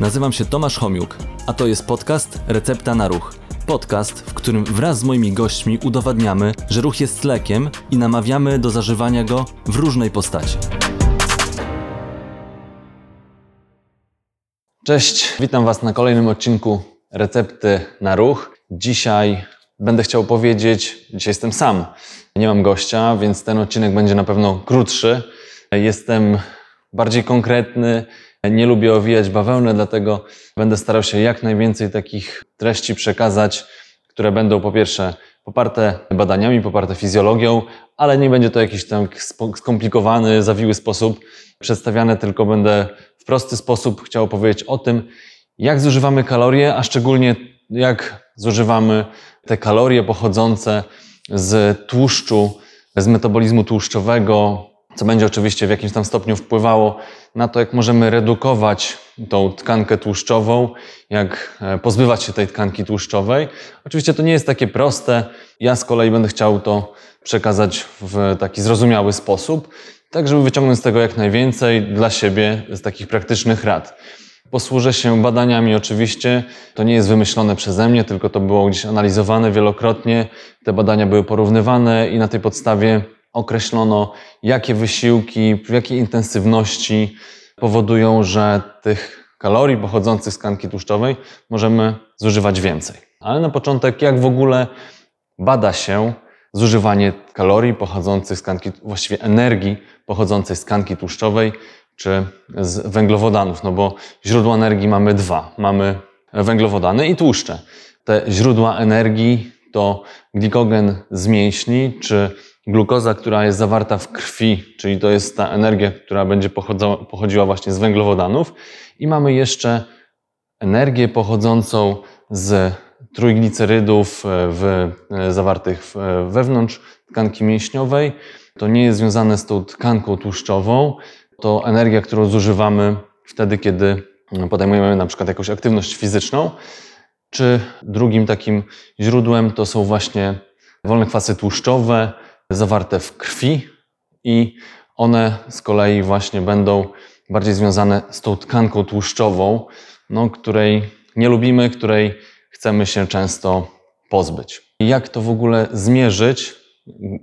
Nazywam się Tomasz Homiuk, a to jest podcast Recepta na Ruch. Podcast, w którym wraz z moimi gośćmi udowadniamy, że ruch jest lekiem i namawiamy do zażywania go w różnej postaci. Cześć, witam Was na kolejnym odcinku Recepty na Ruch. Dzisiaj będę chciał powiedzieć, dzisiaj jestem sam, nie mam gościa, więc ten odcinek będzie na pewno krótszy. Jestem bardziej konkretny, nie lubię owijać bawełnę, dlatego będę starał się jak najwięcej takich treści przekazać, które będą po pierwsze poparte badaniami, poparte fizjologią, ale nie będzie to jakiś tam skomplikowany, zawiły sposób. Przedstawiane, tylko będę w prosty sposób. Chciał powiedzieć o tym, jak zużywamy kalorie, a szczególnie jak zużywamy te kalorie pochodzące z tłuszczu, z metabolizmu tłuszczowego, co będzie oczywiście w jakimś tam stopniu wpływało na to, jak możemy redukować tą tkankę tłuszczową, jak e, pozbywać się tej tkanki tłuszczowej. Oczywiście to nie jest takie proste. Ja z kolei będę chciał to przekazać w taki zrozumiały sposób, tak żeby wyciągnąć z tego jak najwięcej dla siebie z takich praktycznych rad. Posłużę się badaniami oczywiście. To nie jest wymyślone przeze mnie, tylko to było gdzieś analizowane wielokrotnie. Te badania były porównywane i na tej podstawie określono, jakie wysiłki, w jakiej intensywności powodują, że tych kalorii pochodzących z tkanki tłuszczowej możemy zużywać więcej. Ale na początek, jak w ogóle bada się zużywanie kalorii pochodzących z tkanki, właściwie energii pochodzącej z tkanki tłuszczowej czy z węglowodanów, no bo źródła energii mamy dwa. Mamy węglowodany i tłuszcze. Te źródła energii to glikogen z mięśni czy glukoza, która jest zawarta w krwi, czyli to jest ta energia, która będzie pochodziła właśnie z węglowodanów. I mamy jeszcze energię pochodzącą z trójglicerydów e, w, e, zawartych e, wewnątrz tkanki mięśniowej. To nie jest związane z tą tkanką tłuszczową. To energia, którą zużywamy wtedy, kiedy podejmujemy na przykład jakąś aktywność fizyczną. Czy drugim takim źródłem to są właśnie wolne kwasy tłuszczowe, zawarte w krwi i one z kolei właśnie będą bardziej związane z tą tkanką tłuszczową, no, której nie lubimy, której chcemy się często pozbyć. Jak to w ogóle zmierzyć?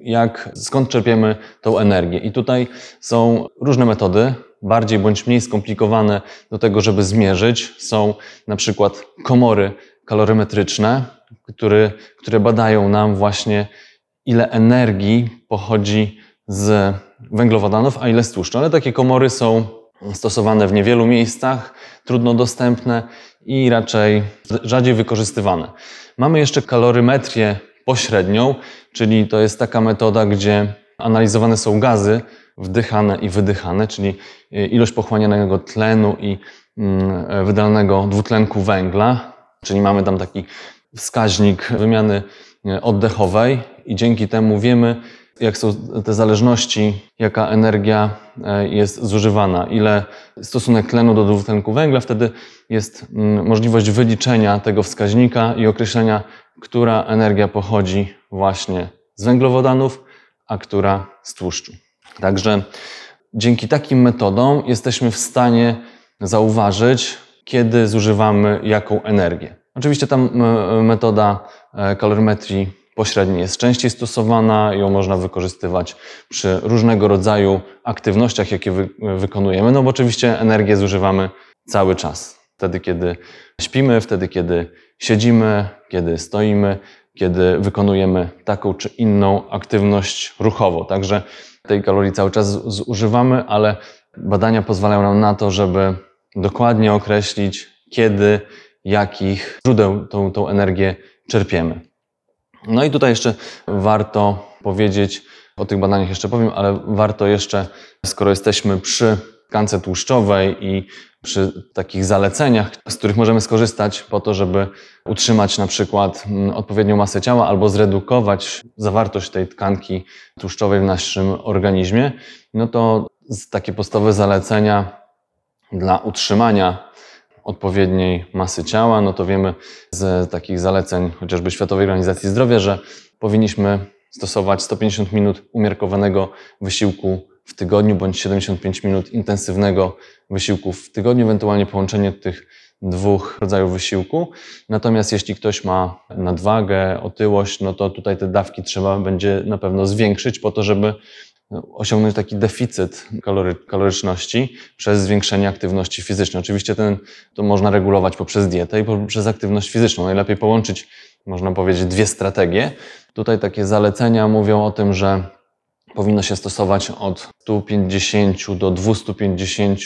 Jak, skąd czerpiemy tą energię? I tutaj są różne metody, bardziej bądź mniej skomplikowane do tego, żeby zmierzyć. Są na przykład komory kalorymetryczne, które, które badają nam właśnie ile energii pochodzi z węglowodanów, a ile z tłuszczu. Ale takie komory są stosowane w niewielu miejscach, trudno dostępne i raczej rzadziej wykorzystywane. Mamy jeszcze kalorymetrię pośrednią, czyli to jest taka metoda, gdzie analizowane są gazy wdychane i wydychane, czyli ilość pochłanianego tlenu i mm, wydalnego dwutlenku węgla, czyli mamy tam taki wskaźnik wymiany oddechowej i dzięki temu wiemy, jak są te zależności, jaka energia e, jest zużywana, ile stosunek tlenu do dwutlenku węgla, wtedy jest mm, możliwość wyliczenia tego wskaźnika i określenia, która energia pochodzi właśnie z węglowodanów, a która z tłuszczu. Także dzięki takim metodom jesteśmy w stanie zauważyć, kiedy zużywamy jaką energię. Oczywiście ta metoda e, kalorymetrii pośredniej jest częściej stosowana, ją można wykorzystywać przy różnego rodzaju aktywnościach, jakie wy wykonujemy, no bo oczywiście energię zużywamy cały czas. Wtedy, kiedy śpimy, wtedy, kiedy siedzimy, kiedy stoimy, kiedy wykonujemy taką czy inną aktywność ruchową. Także tej kalorii cały czas zużywamy, ale badania pozwalają nam na to, żeby dokładnie określić, kiedy jakich źródeł tą, tą energię czerpiemy. No i tutaj jeszcze warto powiedzieć, o tych badaniach jeszcze powiem, ale warto jeszcze, skoro jesteśmy przy tkance tłuszczowej i przy takich zaleceniach, z których możemy skorzystać po to, żeby utrzymać na przykład mm, odpowiednią masę ciała albo zredukować zawartość tej tkanki tłuszczowej w naszym organizmie, no to takie podstawowe zalecenia dla utrzymania odpowiedniej masy ciała, no to wiemy z takich zaleceń chociażby Światowej Organizacji Zdrowia, że powinniśmy stosować 150 minut umiarkowanego wysiłku w tygodniu bądź 75 minut intensywnego wysiłku w tygodniu, ewentualnie połączenie tych dwóch rodzajów wysiłku. Natomiast jeśli ktoś ma nadwagę, otyłość, no to tutaj te dawki trzeba będzie na pewno zwiększyć po to, żeby osiągnąć taki deficyt kalory, kaloryczności przez zwiększenie aktywności fizycznej. Oczywiście ten, to można regulować poprzez dietę i poprzez aktywność fizyczną. Najlepiej połączyć, można powiedzieć, dwie strategie. Tutaj takie zalecenia mówią o tym, że powinno się stosować od 150 do 250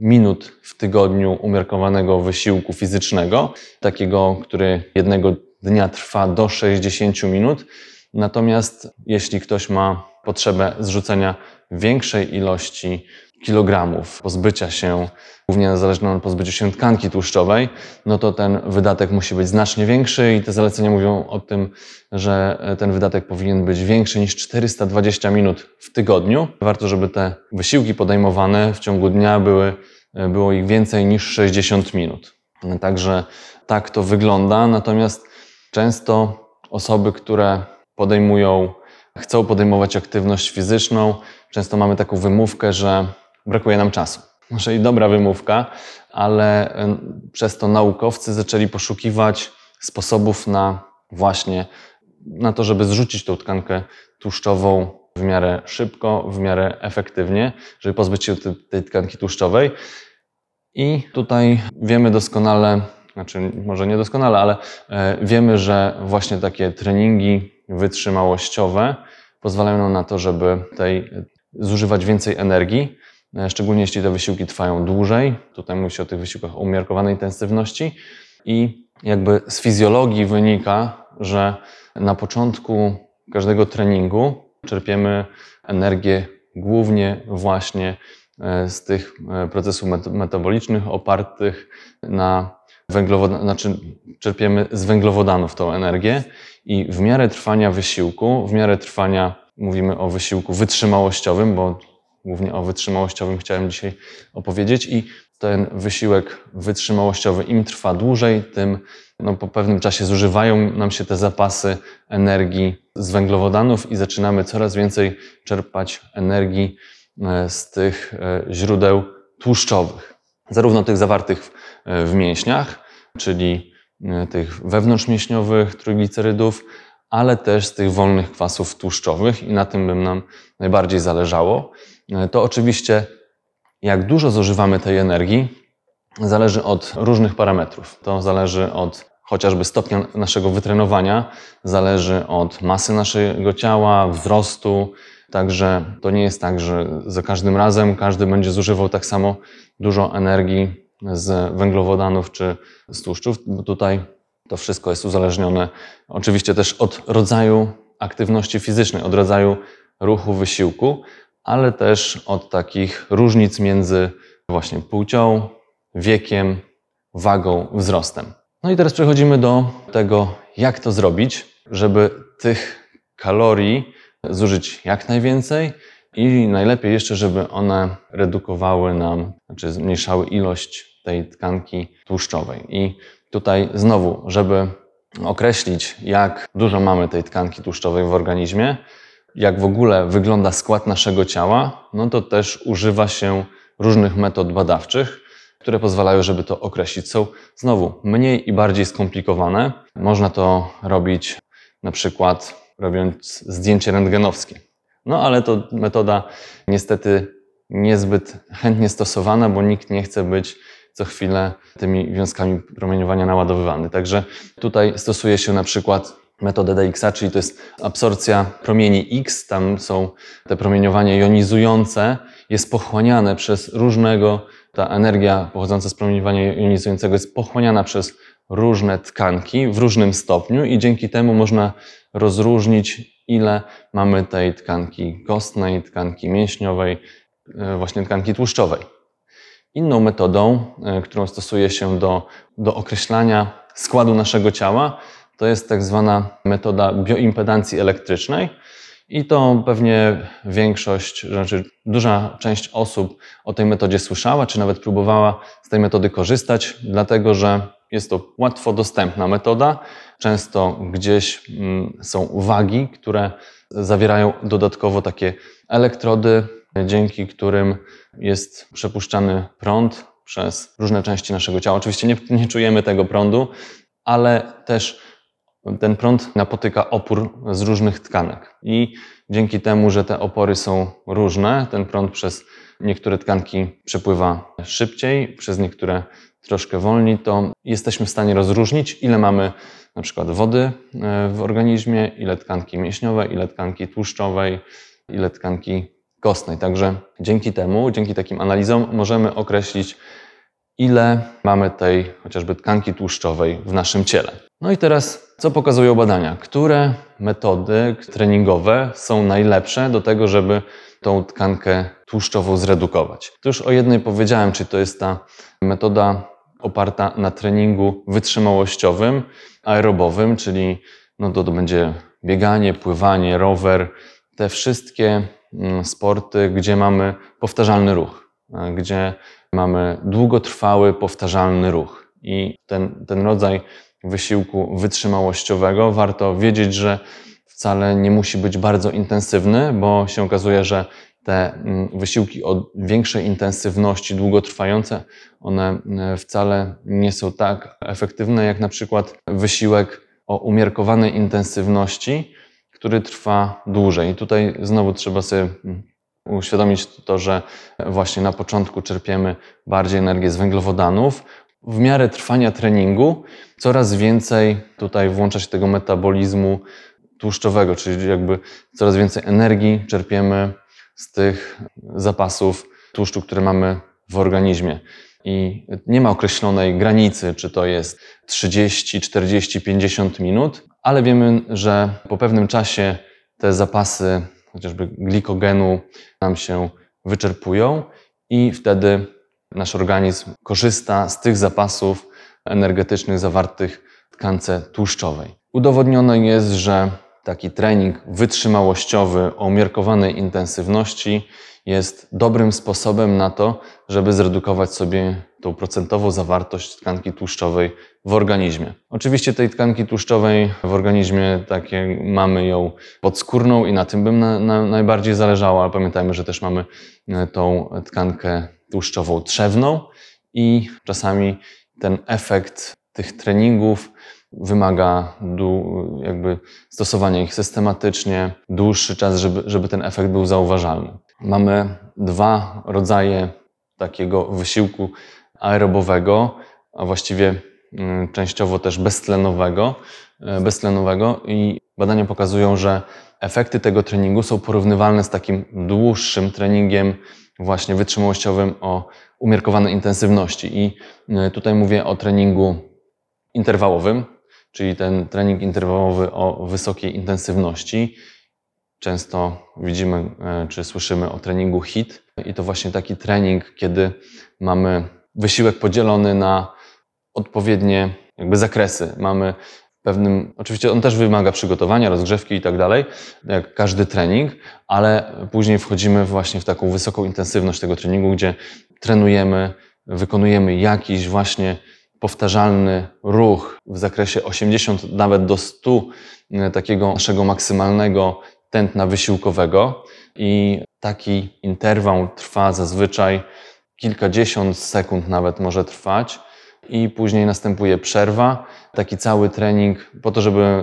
minut w tygodniu umiarkowanego wysiłku fizycznego, takiego, który jednego dnia trwa do 60 minut. Natomiast jeśli ktoś ma potrzebę zrzucenia większej ilości kilogramów, pozbycia się, głównie zależne od pozbycia się tkanki tłuszczowej, no to ten wydatek musi być znacznie większy i te zalecenia mówią o tym, że ten wydatek powinien być większy niż 420 minut w tygodniu. Warto, żeby te wysiłki podejmowane w ciągu dnia były, było ich więcej niż 60 minut. Także tak to wygląda, natomiast często osoby, które podejmują, chcą podejmować aktywność fizyczną, często mamy taką wymówkę, że brakuje nam czasu. Może i dobra wymówka, ale przez to naukowcy zaczęli poszukiwać sposobów na właśnie na to, żeby zrzucić tą tkankę tłuszczową w miarę szybko, w miarę efektywnie, żeby pozbyć się tej tkanki tłuszczowej. I tutaj wiemy doskonale, znaczy może nie doskonale, ale e, wiemy, że właśnie takie treningi wytrzymałościowe pozwalają nam na to, żeby tej, zużywać więcej energii, e, szczególnie jeśli te wysiłki trwają dłużej. Tutaj mówi się o tych wysiłkach o umiarkowanej intensywności i jakby z fizjologii wynika, że na początku każdego treningu czerpiemy energię głównie właśnie e, z tych e, procesów metabolicznych opartych na węglowodanach, znaczy czerpiemy z węglowodanów tą energię i w miarę trwania wysiłku, w miarę trwania, mówimy o wysiłku wytrzymałościowym, bo głównie o wytrzymałościowym chciałem dzisiaj opowiedzieć i ten wysiłek wytrzymałościowy im trwa dłużej, tym no, po pewnym czasie zużywają nam się te zapasy energii z węglowodanów i zaczynamy coraz więcej czerpać energii e, z tych e, źródeł tłuszczowych. Zarówno tych zawartych w, e, mięśniach, czyli tych wewnątrzmięśniowych trójglicerydów, ale też z tych wolnych kwasów tłuszczowych i na tym by nam najbardziej zależało. To oczywiście jak dużo zużywamy tej energii, zależy od różnych parametrów. To zależy od chociażby stopnia naszego wytrenowania, zależy od masy naszego ciała, wzrostu. Także to nie jest tak, że za każdym razem każdy będzie zużywał tak samo dużo energii z węglowodanów czy z tłuszczów, bo tutaj to wszystko jest uzależnione oczywiście też od rodzaju aktywności fizycznej, od rodzaju ruchu, wysiłku, ale też od takich różnic między właśnie płcią, wiekiem, wagą, wzrostem. No i teraz przechodzimy do tego, jak to zrobić, żeby tych kalorii zużyć jak najwięcej i najlepiej jeszcze, żeby one redukowały nam, znaczy zmniejszały ilość tej tkanki tłuszczowej. I tutaj znowu, żeby określić, jak dużo mamy tej tkanki tłuszczowej w organizmie, jak w ogóle wygląda skład naszego ciała, no to też używa się różnych metod badawczych, które pozwalają, żeby to określić. Są znowu mniej i bardziej skomplikowane. Można to robić na przykład robiąc zdjęcie rentgenowskie. No ale to metoda niestety niezbyt chętnie stosowana, bo nikt nie chce być co chwilę tymi wiązkami promieniowania naładowywany. Także tutaj stosuje się na przykład metodę DXA, czyli to jest absorpcja promieni X, tam są te promieniowanie jonizujące, jest pochłaniane przez różnego, ta energia pochodząca z promieniowania jonizującego jest pochłaniana przez różne tkanki w różnym stopniu i dzięki temu można rozróżnić, ile mamy tej tkanki kostnej, tkanki mięśniowej, e, właśnie tkanki tłuszczowej. Inną metodą, e, którą stosuje się do, do określania składu naszego ciała, to jest tak zwana metoda bioimpedancji elektrycznej. I to pewnie większość, znaczy duża część osób o tej metodzie słyszała, czy nawet próbowała z tej metody korzystać, dlatego że jest to łatwo dostępna metoda. Często gdzieś mm, są wagi, które zawierają dodatkowo takie elektrody, dzięki którym jest przepuszczany prąd przez różne części naszego ciała. Oczywiście nie, nie czujemy tego prądu, ale też ten prąd napotyka opór z różnych tkanek. I dzięki temu, że te opory są różne, ten prąd przez niektóre tkanki przepływa szybciej, przez niektóre troszkę wolniej, to jesteśmy w stanie rozróżnić, ile mamy na przykład wody e, w organizmie, ile tkanki mięśniowej, ile tkanki tłuszczowej, ile tkanki kostnej. Także dzięki temu, dzięki takim analizom możemy określić, ile mamy tej chociażby tkanki tłuszczowej w naszym ciele. No i teraz, co pokazują badania? Które metody treningowe są najlepsze do tego, żeby tą tkankę tłuszczową zredukować? To już o jednej powiedziałem, czyli to jest ta metoda oparta na treningu wytrzymałościowym, aerobowym, czyli no to, to będzie bieganie, pływanie, rower, te wszystkie mm, sporty, gdzie mamy powtarzalny ruch, gdzie mamy długotrwały, powtarzalny ruch. I ten, ten rodzaj wysiłku wytrzymałościowego warto wiedzieć, że wcale nie musi być bardzo intensywny, bo się okazuje, że te mm, wysiłki o większej intensywności, długotrwające, one e, wcale nie są tak efektywne jak na przykład wysiłek o umiarkowanej intensywności, który trwa dłużej. Tutaj znowu trzeba sobie mm, uświadomić to, że właśnie na początku czerpiemy bardziej energię z węglowodanów. W miarę trwania treningu coraz więcej tutaj włącza się tego metabolizmu tłuszczowego, czyli jakby coraz więcej energii czerpiemy z tych zapasów tłuszczu, które mamy w organizmie. I nie ma określonej granicy, czy to jest 30, 40, 50 minut, ale wiemy, że po pewnym czasie te zapasy chociażby glikogenu nam się wyczerpują i wtedy nasz organizm korzysta z tych zapasów energetycznych zawartych w tkance tłuszczowej. Udowodnione jest, że taki trening wytrzymałościowy o umiarkowanej intensywności jest dobrym sposobem na to, żeby zredukować sobie tą procentową zawartość tkanki tłuszczowej w organizmie. Oczywiście tej tkanki tłuszczowej w organizmie takie mamy ją podskórną i na tym bym na, na najbardziej zależało, ale pamiętajmy, że też mamy e, tą tkankę tłuszczową trzewną i czasami ten efekt tych treningów wymaga jakby stosowania ich systematycznie, dłuższy czas, żeby, żeby ten efekt był zauważalny. Mamy dwa rodzaje takiego wysiłku aerobowego, a właściwie mm, częściowo też beztlenowego, e, beztlenowego i badania pokazują, że efekty tego treningu są porównywalne z takim dłuższym treningiem właśnie wytrzymałościowym o umiarkowanej intensywności. I e, tutaj mówię o treningu interwałowym, czyli ten trening interwałowy o wysokiej intensywności. Często widzimy e, czy słyszymy o treningu HIT i to właśnie taki trening, kiedy mamy wysiłek podzielony na odpowiednie jakby zakresy. Mamy pewnym, oczywiście on też wymaga przygotowania, rozgrzewki i tak dalej, jak każdy trening, ale później wchodzimy właśnie w taką wysoką intensywność tego treningu, gdzie trenujemy, wykonujemy jakiś właśnie powtarzalny ruch w zakresie 80 nawet do 100 e, takiego naszego maksymalnego tętna wysiłkowego. I taki interwał trwa zazwyczaj kilkadziesiąt sekund nawet może trwać. I później następuje przerwa, taki cały trening po to, żeby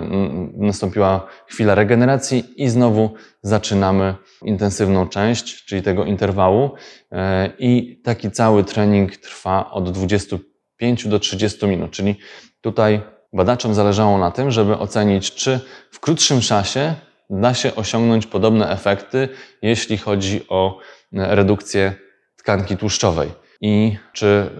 nastąpiła chwila regeneracji i znowu zaczynamy intensywną część, czyli tego interwału. E, i taki cały trening trwa od 25 do 30 minut, czyli tutaj badaczom zależało na tym, żeby ocenić, czy w krótszym czasie da się osiągnąć podobne efekty, jeśli chodzi o e, redukcję tkanki tłuszczowej. I czy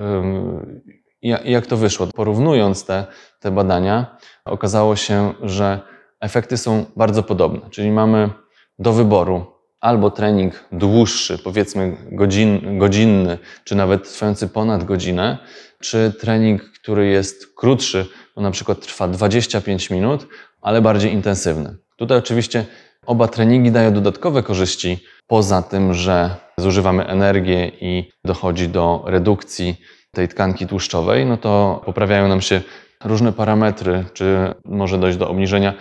jak to wyszło? Porównując te, te badania, okazało się, że efekty są bardzo podobne. Czyli mamy do wyboru albo trening dłuższy, powiedzmy godzin, godzinny, czy nawet trwający ponad godzinę, czy trening, który jest krótszy, bo na przykład trwa 25 minut, ale bardziej intensywny. Tutaj oczywiście oba treningi dają dodatkowe korzyści, poza tym, że zużywamy energię i dochodzi do redukcji tej tkanki tłuszczowej, no to poprawiają nam się różne parametry, czy może dojść do obniżenia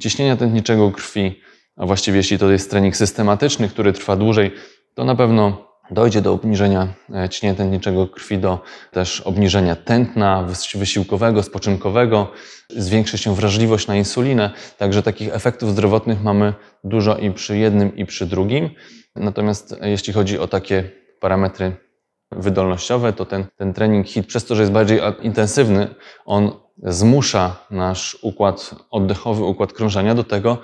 ciśnienia tętniczego krwi, a właściwie jeśli to jest trening systematyczny, który trwa dłużej, to na pewno dojdzie do obniżenia e, ciśnienia tętniczego krwi, do też obniżenia tętna wys- wysiłkowego, spoczynkowego, zwiększy się wrażliwość na insulinę. Także takich efektów zdrowotnych mamy dużo i przy jednym, i przy drugim. Natomiast jeśli chodzi o takie parametry wydolnościowe, to ten, ten trening HIIT, przez to, że jest bardziej intensywny, on zmusza nasz układ oddechowy, układ krążenia do tego,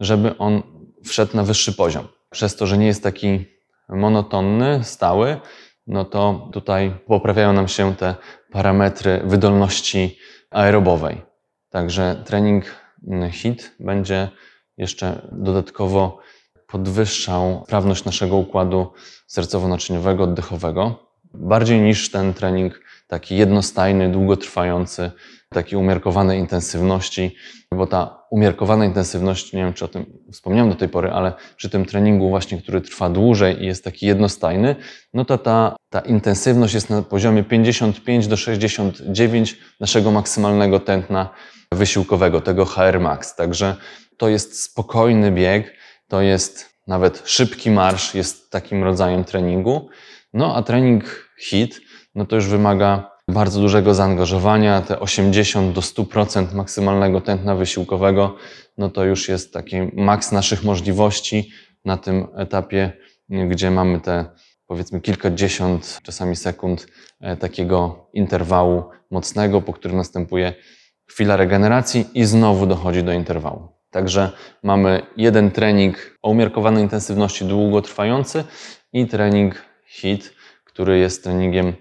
żeby on wszedł na wyższy poziom. Przez to, że nie jest taki monotonny, stały, no to tutaj poprawiają nam się te parametry wydolności aerobowej. Także trening mm, HIIT będzie jeszcze dodatkowo podwyższał sprawność naszego układu sercowo-naczyniowego, oddechowego, bardziej niż ten trening taki jednostajny, długotrwający, taki umiarkowanej intensywności, bo ta umiarkowana intensywność, nie wiem czy o tym wspomniałem do tej pory, ale przy tym treningu właśnie, który trwa dłużej i jest taki jednostajny, no to ta, ta intensywność jest na poziomie 55 do 69 naszego maksymalnego tętna wysiłkowego, tego HR max. Także to jest spokojny bieg, to jest nawet szybki marsz, jest takim rodzajem treningu. No a trening HIIT, no to już wymaga bardzo dużego zaangażowania, te 80 do 100% maksymalnego tętna wysiłkowego, no to już jest taki maks naszych możliwości na tym etapie, gdzie mamy te powiedzmy kilkadziesiąt czasami sekund e, takiego interwału mocnego, po którym następuje chwila regeneracji i znowu dochodzi do interwału. Także mamy jeden trening o umiarkowanej intensywności długotrwający i trening HIIT, który jest treningiem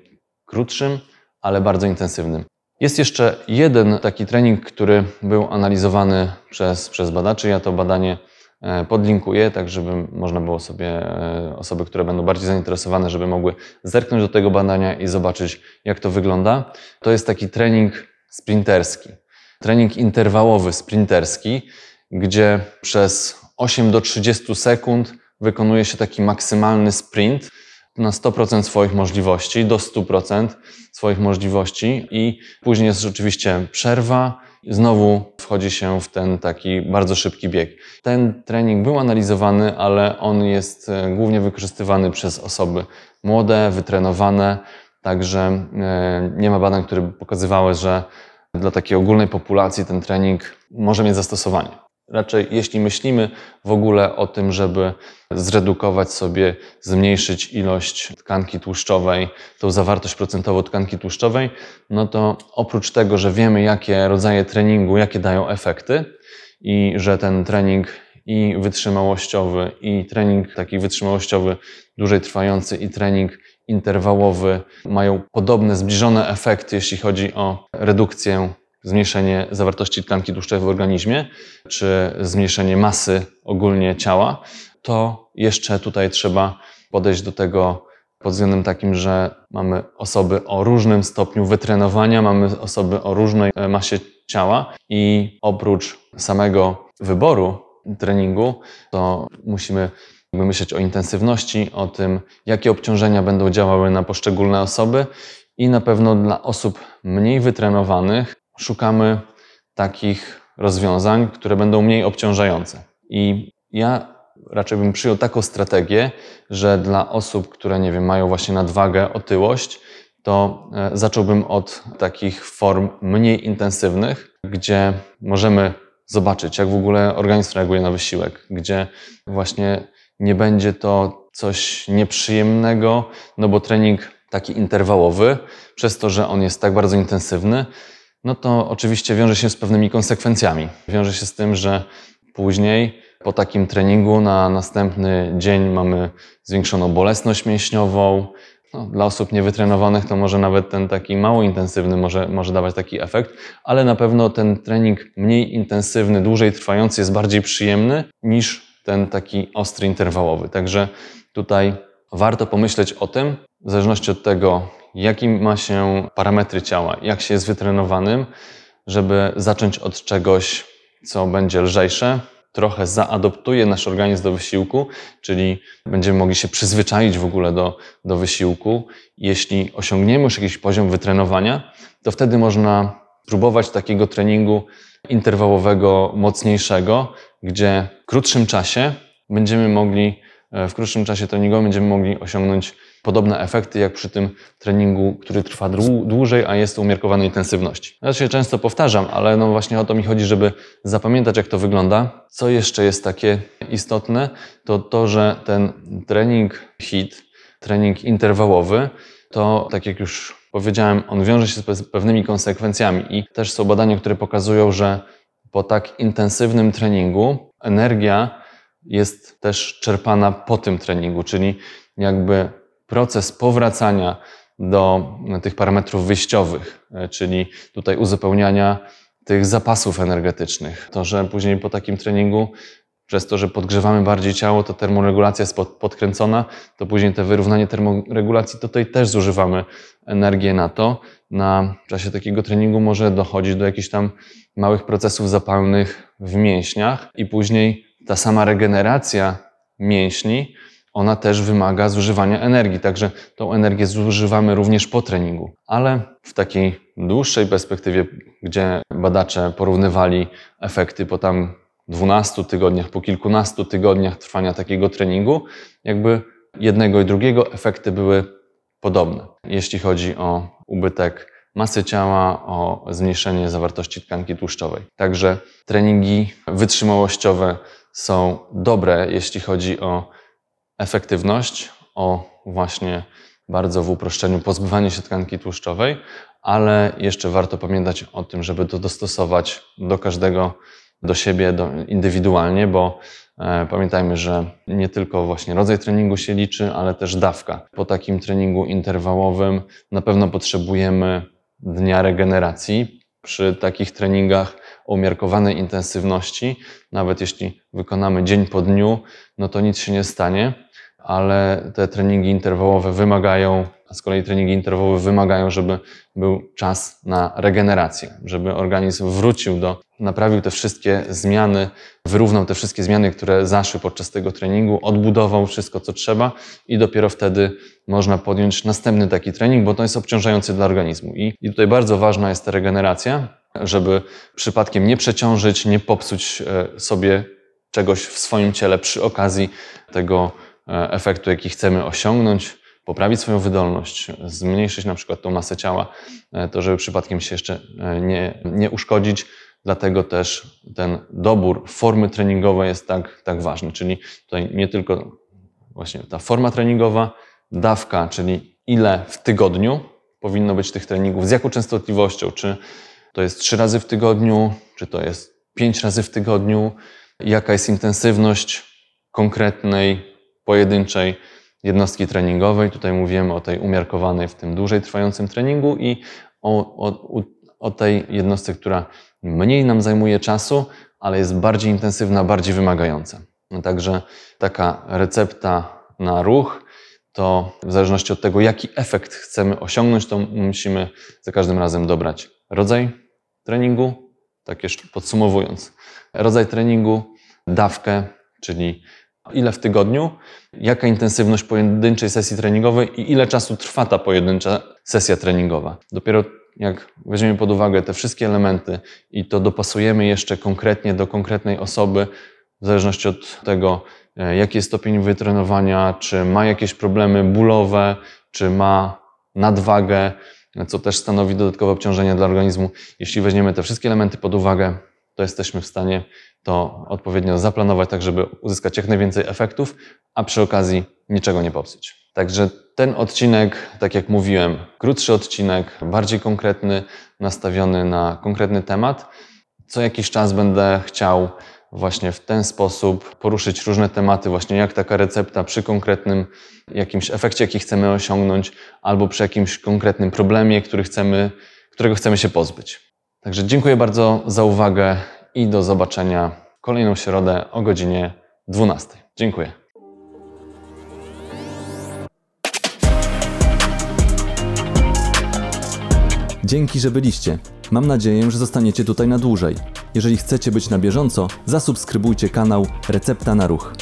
krótszym, ale bardzo intensywnym. Jest jeszcze jeden taki trening, który był analizowany przez, przez badaczy. Ja to badanie e, podlinkuję, tak żeby można było sobie, e, osoby, które będą bardziej zainteresowane, żeby mogły zerknąć do tego badania i zobaczyć, jak to wygląda. To jest taki trening sprinterski. Trening interwałowy sprinterski, gdzie przez 8 do 30 sekund wykonuje się taki maksymalny sprint na 100% swoich możliwości, do 100% swoich możliwości i później jest rzeczywiście przerwa, znowu wchodzi się w ten taki bardzo szybki bieg. Ten trening był analizowany, ale on jest e, głównie wykorzystywany przez osoby młode, wytrenowane, także e, nie ma badań, które by pokazywały, że dla takiej ogólnej populacji ten trening może mieć zastosowanie. Raczej jeśli myślimy w ogóle o tym, żeby zredukować sobie, zmniejszyć ilość tkanki tłuszczowej, tą zawartość procentową tkanki tłuszczowej, no to oprócz tego, że wiemy, jakie rodzaje treningu, jakie dają efekty i że ten trening i wytrzymałościowy, i trening taki wytrzymałościowy, dłużej trwający, i trening interwałowy mają podobne, zbliżone efekty, jeśli chodzi o redukcję zmniejszenie zawartości tkanki tłuszczowej w organizmie, czy zmniejszenie masy ogólnie ciała, to jeszcze tutaj trzeba podejść do tego pod względem takim, że mamy osoby o różnym stopniu wytrenowania, mamy osoby o różnej e, masie ciała i oprócz samego wyboru treningu, to musimy myśleć o intensywności, o tym, jakie obciążenia będą działały na poszczególne osoby i na pewno dla osób mniej wytrenowanych szukamy takich rozwiązań, które będą mniej obciążające. I ja raczej bym przyjął taką strategię, że dla osób, które nie wiem, mają właśnie nadwagę, otyłość, to e, zacząłbym od takich form mniej intensywnych, gdzie możemy zobaczyć, jak w ogóle organizm reaguje na wysiłek, gdzie właśnie nie będzie to coś nieprzyjemnego, no bo trening taki interwałowy, przez to, że on jest tak bardzo intensywny, no to oczywiście wiąże się z pewnymi konsekwencjami. Wiąże się z tym, że później po takim treningu na następny dzień mamy zwiększoną bolesność mięśniową. No, dla osób niewytrenowanych to może nawet ten taki mało intensywny może, może dawać taki efekt, ale na pewno ten trening mniej intensywny, dłużej trwający jest bardziej przyjemny niż ten taki ostry interwałowy. Także tutaj warto pomyśleć o tym, w zależności od tego, jakim ma się parametry ciała, jak się jest wytrenowanym, żeby zacząć od czegoś, co będzie lżejsze, trochę zaadoptuje nasz organizm do wysiłku, czyli będziemy mogli się przyzwyczaić w ogóle do, do wysiłku. Jeśli osiągniemy już jakiś poziom wytrenowania, to wtedy można próbować takiego treningu interwałowego, mocniejszego, gdzie w krótszym czasie będziemy mogli e, w krótszym czasie treningowym będziemy mogli osiągnąć podobne efekty jak przy tym treningu, który trwa dłu- dłużej, a jest to umiarkowanej intensywności. Ja się często powtarzam, ale no właśnie o to mi chodzi, żeby zapamiętać jak to wygląda. Co jeszcze jest takie istotne, to to, że ten trening HIT, trening interwałowy, to tak jak już powiedziałem, on wiąże się z pe- pewnymi konsekwencjami i też są badania, które pokazują, że po tak intensywnym treningu energia jest też czerpana po tym treningu, czyli jakby proces powracania do tych parametrów wyjściowych, e, czyli tutaj uzupełniania tych zapasów energetycznych. To, że później po takim treningu, przez to, że podgrzewamy bardziej ciało, to termoregulacja jest pod, podkręcona, to później te wyrównanie termoregulacji, to tutaj też zużywamy energię na to. Na czasie takiego treningu może dochodzić do jakichś tam małych procesów zapalnych w mięśniach i później ta sama regeneracja mięśni, ona też wymaga zużywania energii, także tą energię zużywamy również po treningu. Ale w takiej dłuższej perspektywie, gdzie badacze porównywali efekty po tam 12 tygodniach, po kilkunastu tygodniach trwania takiego treningu, jakby jednego i drugiego efekty były podobne, jeśli chodzi o ubytek masy ciała, o zmniejszenie zawartości tkanki tłuszczowej. Także treningi wytrzymałościowe są dobre, jeśli chodzi o efektywność, o właśnie bardzo w uproszczeniu pozbywanie się tkanki tłuszczowej, ale jeszcze warto pamiętać o tym, żeby to dostosować do każdego, do siebie do, indywidualnie, bo e, pamiętajmy, że nie tylko właśnie rodzaj treningu się liczy, ale też dawka. Po takim treningu interwałowym na pewno potrzebujemy dnia regeneracji. Przy takich treningach o umiarkowanej intensywności, nawet jeśli wykonamy dzień po dniu, no to nic się nie stanie, ale te treningi interwałowe wymagają, a z kolei treningi interwałowe wymagają, żeby był czas na regenerację, żeby organizm wrócił do, naprawił te wszystkie zmiany, wyrównał te wszystkie zmiany, które zaszły podczas tego treningu, odbudował wszystko, co trzeba i dopiero wtedy można podjąć następny taki trening, bo to jest obciążający dla organizmu. I, i tutaj bardzo ważna jest ta regeneracja, żeby przypadkiem nie przeciążyć, nie popsuć e, sobie czegoś w swoim ciele przy okazji tego efektu, jaki chcemy osiągnąć, poprawić swoją wydolność, zmniejszyć na przykład tą masę ciała, e, to żeby przypadkiem się jeszcze e, nie, nie uszkodzić. Dlatego też ten dobór formy treningowej jest tak, tak ważny. Czyli tutaj nie tylko właśnie ta forma treningowa, dawka, czyli ile w tygodniu powinno być tych treningów, z jaką częstotliwością, czy to jest trzy razy w tygodniu, czy to jest pięć razy w tygodniu, jaka jest intensywność konkretnej, pojedynczej jednostki treningowej. Tutaj mówimy o tej umiarkowanej, w tym dłużej trwającym treningu i o, o, o tej jednostce, która mniej nam zajmuje czasu, ale jest bardziej intensywna, bardziej wymagająca. No także taka recepta na ruch, to w zależności od tego, jaki efekt chcemy osiągnąć, to musimy za każdym razem dobrać rodzaj treningu, tak jeszcze podsumowując, rodzaj treningu, dawkę, czyli ile w tygodniu, jaka intensywność pojedynczej sesji treningowej i ile czasu trwa ta pojedyncza sesja treningowa. Dopiero jak weźmiemy pod uwagę te wszystkie elementy i to dopasujemy jeszcze konkretnie do konkretnej osoby, w zależności od tego, e, jaki jest stopień wytrenowania, czy ma jakieś problemy bólowe, czy ma nadwagę, co też stanowi dodatkowe obciążenie dla organizmu. Jeśli weźmiemy te wszystkie elementy pod uwagę, to jesteśmy w stanie to odpowiednio zaplanować, tak żeby uzyskać jak najwięcej efektów, a przy okazji niczego nie popsuć. Także ten odcinek, tak jak mówiłem, krótszy odcinek, bardziej konkretny, nastawiony na konkretny temat. Co jakiś czas będę chciał właśnie w ten sposób poruszyć różne tematy, właśnie jak taka recepta przy konkretnym jakimś efekcie, jaki chcemy osiągnąć, albo przy jakimś konkretnym problemie, który chcemy, którego chcemy się pozbyć. Także dziękuję bardzo za uwagę i do zobaczenia kolejną środę o godzinie 12. Dziękuję. Dzięki, że byliście. Mam nadzieję, że zostaniecie tutaj na dłużej. Jeżeli chcecie być na bieżąco, zasubskrybujcie kanał Recepta na Ruch.